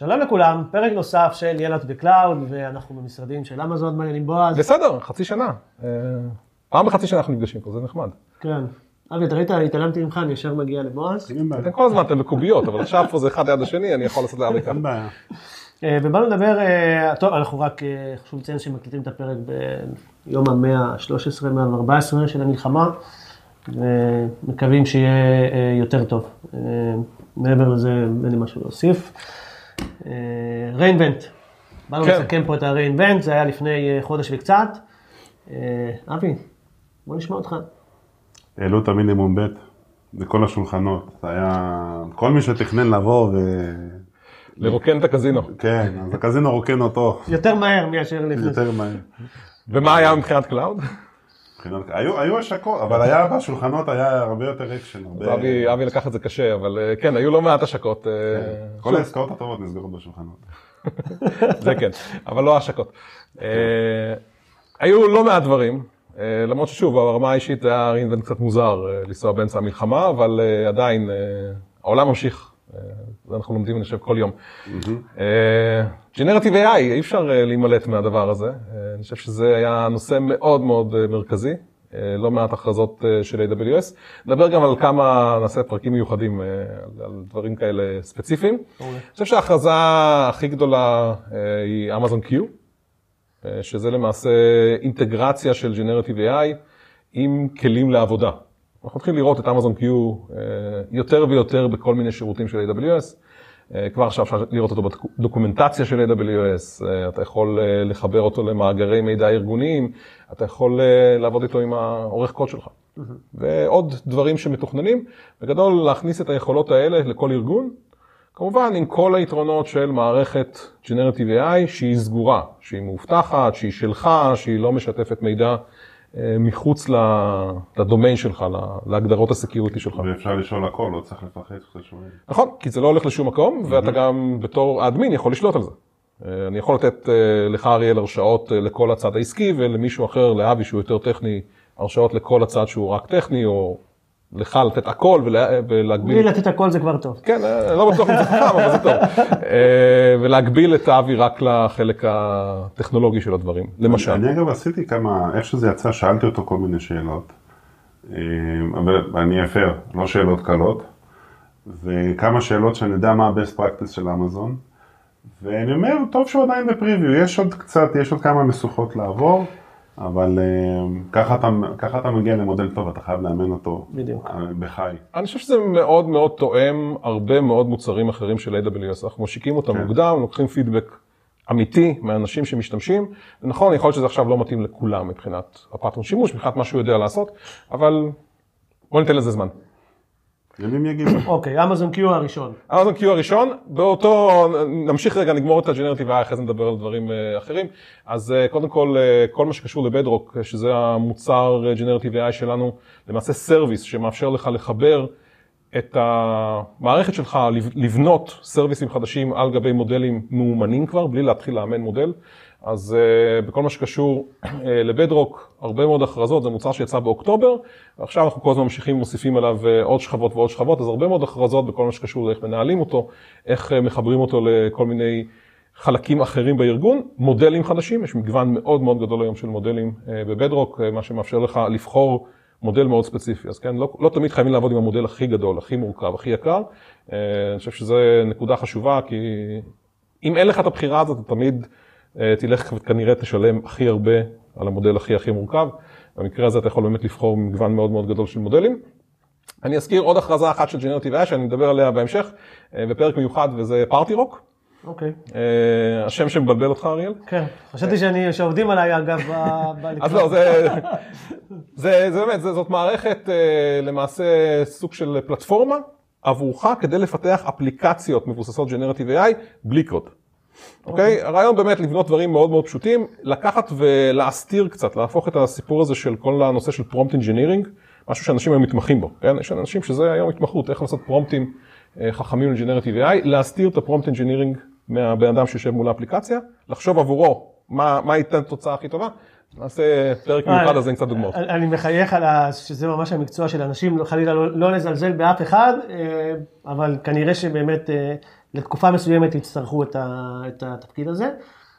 שלום לכולם, פרק נוסף של ילד ב cloud, ואנחנו במשרדים של אמזון, מה העניינים בועז. בסדר, חצי שנה. אה, פעם בחצי שנה אנחנו נפגשים פה, זה נחמד. כן. אבי, אתה ראית, התעלמתי ממך, אני ישר מגיע לבועז. אתם כל הזמן אתם בקוביות, אבל עכשיו פה זה אחד ליד השני, אני יכול לעשות לאבי ככה. אין בעיה. אה, ובאנו לדבר, אה, טוב, אנחנו רק, חשוב לציין שמקליטים את הפרק ביום המאה ה-13, 114 של המלחמה, ומקווים שיהיה יותר טוב. מעבר לזה, אין לי משהו להוסיף. re:Invent, באנו כן. לסכם פה את ה re:Invent, זה היה לפני אה, חודש וקצת. אה, אבי, בוא נשמע אותך. העלו את המינימום ב' לכל השולחנות. זה היה... כל מי שתכנן לבוא ו... לרוקן את הקזינו. כן, אז הקזינו רוקן אותו יותר מהר מאשר לפני. יותר מהר. ומה היה מבחינת cloud? מבחינת- היו היו השקות, אבל היה בשולחנות היה הרבה יותר אקשן. הרבה- אבי אבי לקח את זה קשה, אבל אה, כן, היו לא מעט השקות. אה, כל העסקאות הטובות נסגרות בשולחנות. זה כן, אבל לא השקות. אה, היו לא מעט דברים, למרות ששוב, ברמה האישית זה היה רינבנט קצת מוזר לנסוע באמצע המלחמה, אבל עדיין העולם ממשיך, אנחנו לומדים אני חושב כל יום. ג'נרטיב AI, אי אפשר אה, להימלט מהדבר הזה, אה, אני חושב שזה היה נושא מאוד מאוד אה, מרכזי. אה, לא מעט הכרזות אה, של AWS. נדבר גם על כמה, נעשה פרקים מיוחדים אה, על- דברים כאלה ספציפיים. אני חושב שההכרזה הכי גדולה אה, היא Amazon Q, אה, שזה למעשה אינטגרציה של Generative AI עם כלים לעבודה. אנחנו מתחילים לראות את Amazon Q אה, יותר ויותר בכל מיני שירותים של AWS. אה, כבר עכשיו אפשר לראות אותו בדוקומנטציה של AWS, אה, אתה יכול לחבר אותו למאגרי מידע ארגוניים, אתה יכול לעבוד איתו עם העורך קוד שלך. ועוד דברים שמתוכננים, בגדול להכניס את היכולות האלה לכל ארגון, כמובן עם כל היתרונות של מערכת Generative AI שהיא סגורה, שהיא מאובטחת, שהיא שלך, שהיא לא משתפת מידע מחוץ ל- לדומיין שלך, להגדרות הסקיוריטי שלך. ואפשר לשאול הכל, לא צריך לפחד שאתה שואל. נכון, כי זה לא הולך לשום מקום, ואתה גם בתור האדמין יכול לשלוט על זה. אה, אני יכול לתת אה, לך אריאל הרשאות אה, לכל הצד העסקי, ולמישהו אחר, לאבי שהוא יותר טכני, הרשאות לכל הצד שהוא רק טכני, או לך לתת הכל ולה- ולהגביל... בלי לתת הכל זה כבר טוב. כן, אה, לא בטוח אם זה חכם, אבל זה טוב. אה, ולהגביל את האבי רק לחלק הטכנולוגי של הדברים, למשל. אני אגב עשיתי כמה, איך שזה יצא, שאלתי אותו כל מיני שאלות. אה, אבל אני אפר, לא שאלות קלות. וכמה שאלות שאני יודע מה ה-best practice של אמזון. ואני אומר, טוב שהוא עדיין בפריוויו, יש עוד קצת, יש עוד כמה משוכות לעבור. אבל אה, ככה אתה, ככה אתה מגיע למודל טוב, אתה חייב לאמן אותו בדיוק. אה, בחי. אני חושב שזה מאוד מאוד תואם הרבה מאוד מוצרים אחרים של AWS. אנחנו משיקים אותם כן. מוקדם, לוקחים פידבק אמיתי מאנשים שמשתמשים. ונכון, יכול להיות שזה עכשיו לא מתאים לכולם מבחינת הפטרון שימוש, מבחינת מה שהוא יודע לעשות, אבל בוא ניתן לזה זמן. ימים יגידו. אוקיי, אמזון Q הראשון. אמזון Q הראשון, באותו, נמשיך רגע, נגמור את ה generative AI, אחרי זה נדבר על דברים אה, אחרים. אז אה, קודם כל, אה, כל מה שקשור ל Bedrock, שזה המוצר generative AI שלנו, למעשה service שמאפשר לך לחבר את המערכת שלך, לב- לבנות service-ים חדשים על גבי מודלים מאומנים כבר, בלי להתחיל לאמן מודל. אז uh, בכל מה שקשור uh, ל Bedrock, הרבה מאוד הכרזות, זה מוצר שיצא באוקטובר, ועכשיו אנחנו כל הזמן ממשיכים ומוסיפים עליו uh, עוד שכבות ועוד שכבות, אז הרבה מאוד הכרזות בכל מה שקשור לאיך מנהלים אותו, איך uh, מחברים אותו לכל מיני חלקים אחרים בארגון, מודלים חדשים, יש מגוון מאוד מאוד גדול היום של מודלים uh, בבדרוק, uh, מה שמאפשר לך לבחור מודל מאוד ספציפי, אז כן, לא, לא תמיד חייבים לעבוד עם המודל הכי גדול, הכי מורכב, הכי יקר, uh, אני חושב שזו נקודה חשובה, כי אם אין לך את הבחירה הזאת, אתה תמיד תלך וכנראה תשלם הכי הרבה על המודל הכי הכי מורכב. במקרה הזה אתה יכול באמת לבחור מגוון מאוד מאוד גדול של מודלים. אני אזכיר עוד הכרזה אחת של ג'נרטיב AI שאני מדבר עליה בהמשך, אה, בפרק מיוחד וזה פארטי רוק. אוקיי. אה, השם שמבלבל אותך אריאל. כן, חשבתי שאני, שעובדים עליי אגב, בלקרוא. אז לא, זה, זה, זה באמת, זאת מערכת אה, למעשה סוג של פלטפורמה עבורך כדי לפתח אפליקציות מבוססות ג'נרטיב AI בלי קוד. אוקיי? הרעיון באמת לבנות דברים מאוד מאוד פשוטים, לקחת ולהסתיר קצת, להפוך את הסיפור הזה של כל הנושא של prompt engineering, משהו שאנשים היום מתמחים בו, כן? יש אנשים שזה היום התמחות, איך לעשות prompt-ים אה, חכמים ל generative AI, להסתיר את ה prompt engineering מהבן אדם שיושב מול האפליקציה, לחשוב עבורו מה, מה ייתן תוצאה הכי טובה, נעשה פרק מיוחד על זה עם קצת דוגמאות. אני מחייך על ה... שזה ממש המקצוע של אנשים, לא- חלילה לא, לא לזלזל באף אחד, אה, אבל כנראה שבאמת אה, לתקופה מסוימת יצטרכו את, ה, את התפקיד הזה.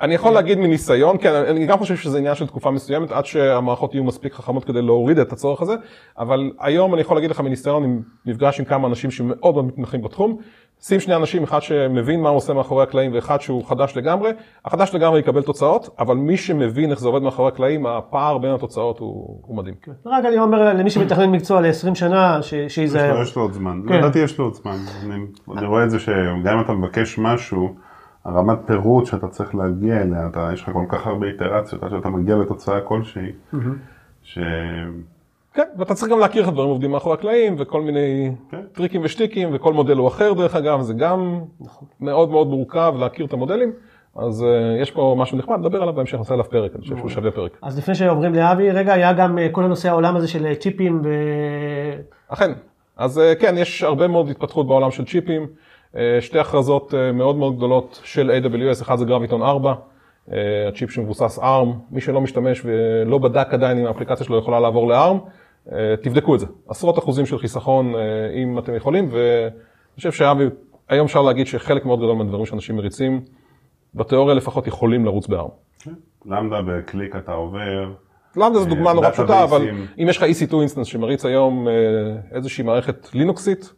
אני יכול להגיד מניסיון, כן, אני גם חושב שזה עניין של תקופה מסוימת, עד שהמערכות יהיו מספיק חכמות כדי להוריד את הצורך הזה, אבל היום אני יכול להגיד לך מניסיון, אני נפגש עם כמה אנשים שמאוד מאוד מתמחים בתחום, שים שני אנשים, אחד שמבין מה הוא עושה מאחורי הקלעים ואחד שהוא חדש לגמרי, החדש לגמרי יקבל תוצאות, אבל מי שמבין איך זה עובד מאחורי הקלעים, הפער בין התוצאות הוא, הוא מדהים. כן. רק אני אומר למי שמתכנן מקצוע ל-20 שנה, שייזהר. יש לו עוד זמן, כן. לדעתי יש לו עוד זמן, אני, אני רואה את זה שגם אם אתה מבקש משהו, הרמת פירוט שאתה צריך להגיע אליה, אתה, יש לך כל כך הרבה איטרציות עד שאתה מגיע לתוצאה כלשהי. ש... כן, ואתה צריך גם להכיר איך הדברים עובדים מאחורי הקלעים, וכל מיני כן. טריקים ושטיקים, וכל מודל הוא אחר דרך אגב, זה גם נכון. מאוד מאוד מורכב להכיר את המודלים. אז uh, יש פה משהו נחמד, נדבר עליו בהמשך, נעשה עליו פרק, אני חושב שהוא שווה פרק. אז לפני שעוברים לאבי, רגע, היה גם uh, כל הנושא העולם הזה של צ'יפים ו... אכן, אז uh, כן, יש הרבה מאוד התפתחות בעולם של צ'יפים. אה, שתי הכרזות אה, מאוד מאוד גדולות של AWS, אחד זה גרביטון 4, אה, הצ'יפ שמבוסס ARM, מי שלא משתמש ולא בדק עדיין אם האפליקציה שלו יכולה לעבור ל-ARM, תבדקו את זה. עשרות אחוזים של חיסכון אם אתם יכולים, ואני חושב שהיום אפשר להגיד שחלק מאוד גדול מהדברים שאנשים מריצים, בתיאוריה לפחות יכולים לרוץ ב-ARM. כן. Lambda בקליק אתה עובר. Lambda זו דוגמה נורא פשוטה, אבל אם יש לך EC2 instance שמריץ היום איזושהי מערכת לינוקסית,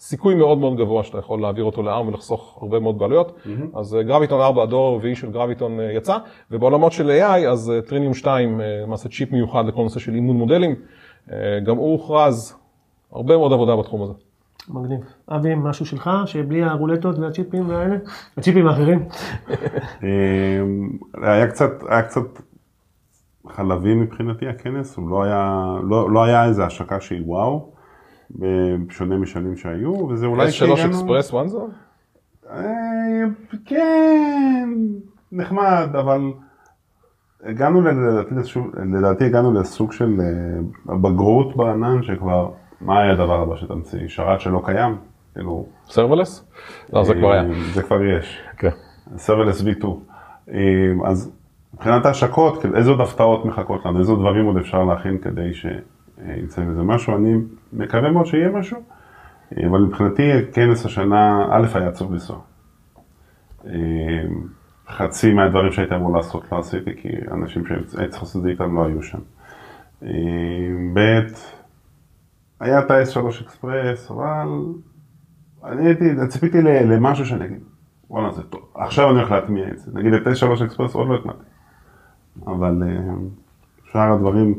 סיכוי מאוד מאוד גבוה שאתה יכול להעביר אותו ל-ARM ולחסוך הרבה מאוד בעלויות. Mm-hmm. אז גרביטון 4, הדור הרביעי של גרביטון אה, יצא, ובעולמות של AI, אז Trainium 2, למעשה צ'יפ מיוחד לכל נושא של אימון מודלים, אה, גם הוא הוכרז, הרבה מאוד עבודה בתחום הזה. מגניב. אבי, משהו שלך, שבלי הרולטות והצ'יפים והאלה? הצ'יפים האחרים? אה, היה קצת, היה קצת חלבי מבחינתי הכנס, הוא לא היה, לא, לא היה איזה השקה שהיא וואו. בשונה משנים שהיו, וזה אולי S3 אקספרס וואנזו? כן, נחמד, אבל הגענו לדעתי, לדעתי הגענו לסוג של אה, בגרות בענן שכבר, מה היה הדבר הבא שתמציא? שרת שלא קיים? כאילו... serverless? לא, זה כבר היה. אה, זה כבר יש. כן. serverless V2. אה, אז מבחינת ההשקות, איזה עוד הפתעות מחכות לנו, איזה דברים עוד אפשר להכין כדי ש... יצא מזה משהו, אני מקווה מאוד שיהיה משהו, אבל מבחינתי כנס השנה, א' היה עצוב לנסוע. חצי מהדברים שהייתי אמור לעשות לא עשיתי, כי אנשים שהייתי צריך לעשות את זה איתם לא היו שם. ב', היה את ה-S3 אקספרס, אבל אני הייתי, ציפיתי למשהו שאני אגיד, וואלה זה טוב, עכשיו אני הולך להטמיע את זה. נגיד את S3 אקספרס עוד לא הטמעתי, אבל שאר הדברים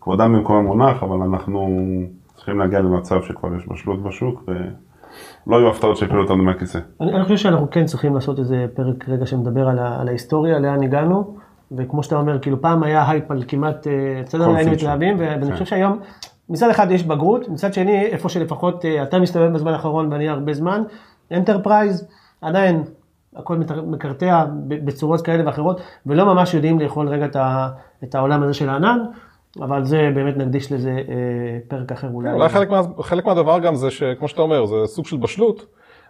כבודם במקום המונח, אבל אנחנו צריכים להגיע למצב שכבר יש בשלות בשוק, ולא יהיו הפתעות שיפילו אותנו מהכיסא. אני, אני חושב שאנחנו כן צריכים לעשות איזה פרק רגע שמדבר על, ה, על ההיסטוריה, לאן הגענו, וכמו שאתה אומר, כאילו פעם היה הייפ על כמעט, בסדר, היינו מתלהבים, ואני כן. חושב שהיום, מצד אחד יש בגרות, מצד שני, איפה שלפחות אה, אתה מסתובב בזמן האחרון ואני הרבה זמן, enterprise, עדיין הכל מקרטע בצורות כאלה ואחרות, ולא ממש יודעים לאכול רגע את העולם הזה של הענן. אבל זה באמת נקדיש לזה אה, פרק אחר אולי. אולי חלק, מה, חלק מהדבר גם זה שכמו שאתה אומר, זה סוג של בשלות.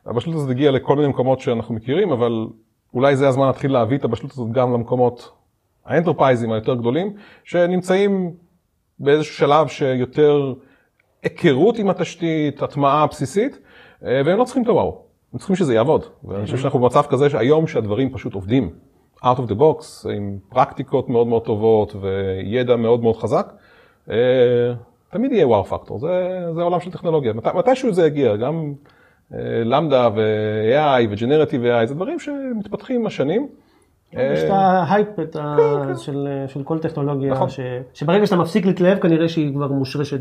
הבשלות הזאת הגיעה לכל מיני מקומות שאנחנו מכירים, אבל אולי זה הזמן להתחיל להביא את הבשלות הזאת גם למקומות האנטרפייזים היותר גדולים, שנמצאים באיזשהו שלב שיותר היכרות עם התשתית, הטמעה בסיסית, אה, והם לא צריכים את הוואו, הם צריכים שזה יעבוד. ואני חושב שאנחנו במצב כזה שהיום שהדברים פשוט עובדים. Out of the box, עם פרקטיקות מאוד מאוד טובות וידע מאוד מאוד חזק, אה, תמיד יהיה וואו פקטור, זה, זה עולם של טכנולוגיה. מת, מתישהו זה יגיע, גם למדה ו-AI ו-Generative AI, זה דברים שמתפתחים עם השנים. יש את ההייפ כן, כן. של, של כל טכנולוגיה, נכון. שברגע שאתה מפסיק להתלהב, כנראה שהיא כבר מושרשת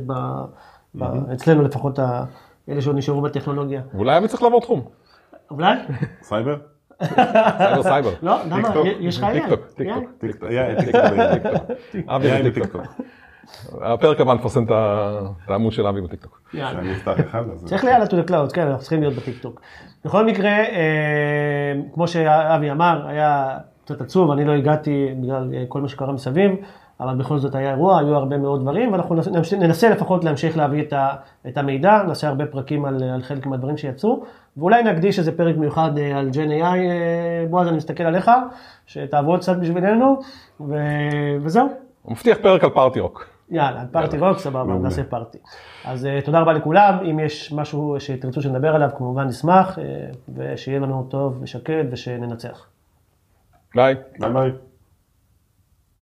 אצלנו לפחות, אלה שעוד נשארו בטכנולוגיה. ואולי היה צריך לעבור תחום. אולי? סייבר? סייבר סייבר. לא, למה? יש לך טיקטוק, טיקטוק, טיקטוק. הפרק הבא נפרסם את העמוד של אבי בטיקטוק. צריך ליאללה to the cloud, כן, אנחנו צריכים להיות בטיקטוק. בכל מקרה, כמו שאבי אמר, היה קצת עצוב, אני לא הגעתי בגלל כל מה שקרה מסביב. אבל בכל זאת היה אירוע, היו הרבה מאוד דברים, ואנחנו ננסה לפחות להמשיך להביא את, ה, את המידע, נעשה הרבה פרקים על, על חלק מהדברים שיצאו, ואולי נקדיש איזה פרק מיוחד אה, על ג'ן AI, אה, בועז, אני מסתכל עליך, שתעבוד קצת בשבילנו, ו, וזהו. הוא מבטיח פרק על Party Rock. יאללה, Party Rock, סבבה, מעולה. נעשה party. אז אה, תודה רבה לכולם, אם יש משהו שתרצו שנדבר עליו, כמובן נשמח, ושיהיה לנו טוב ושקט ושננצח. ביי. ביי ביי.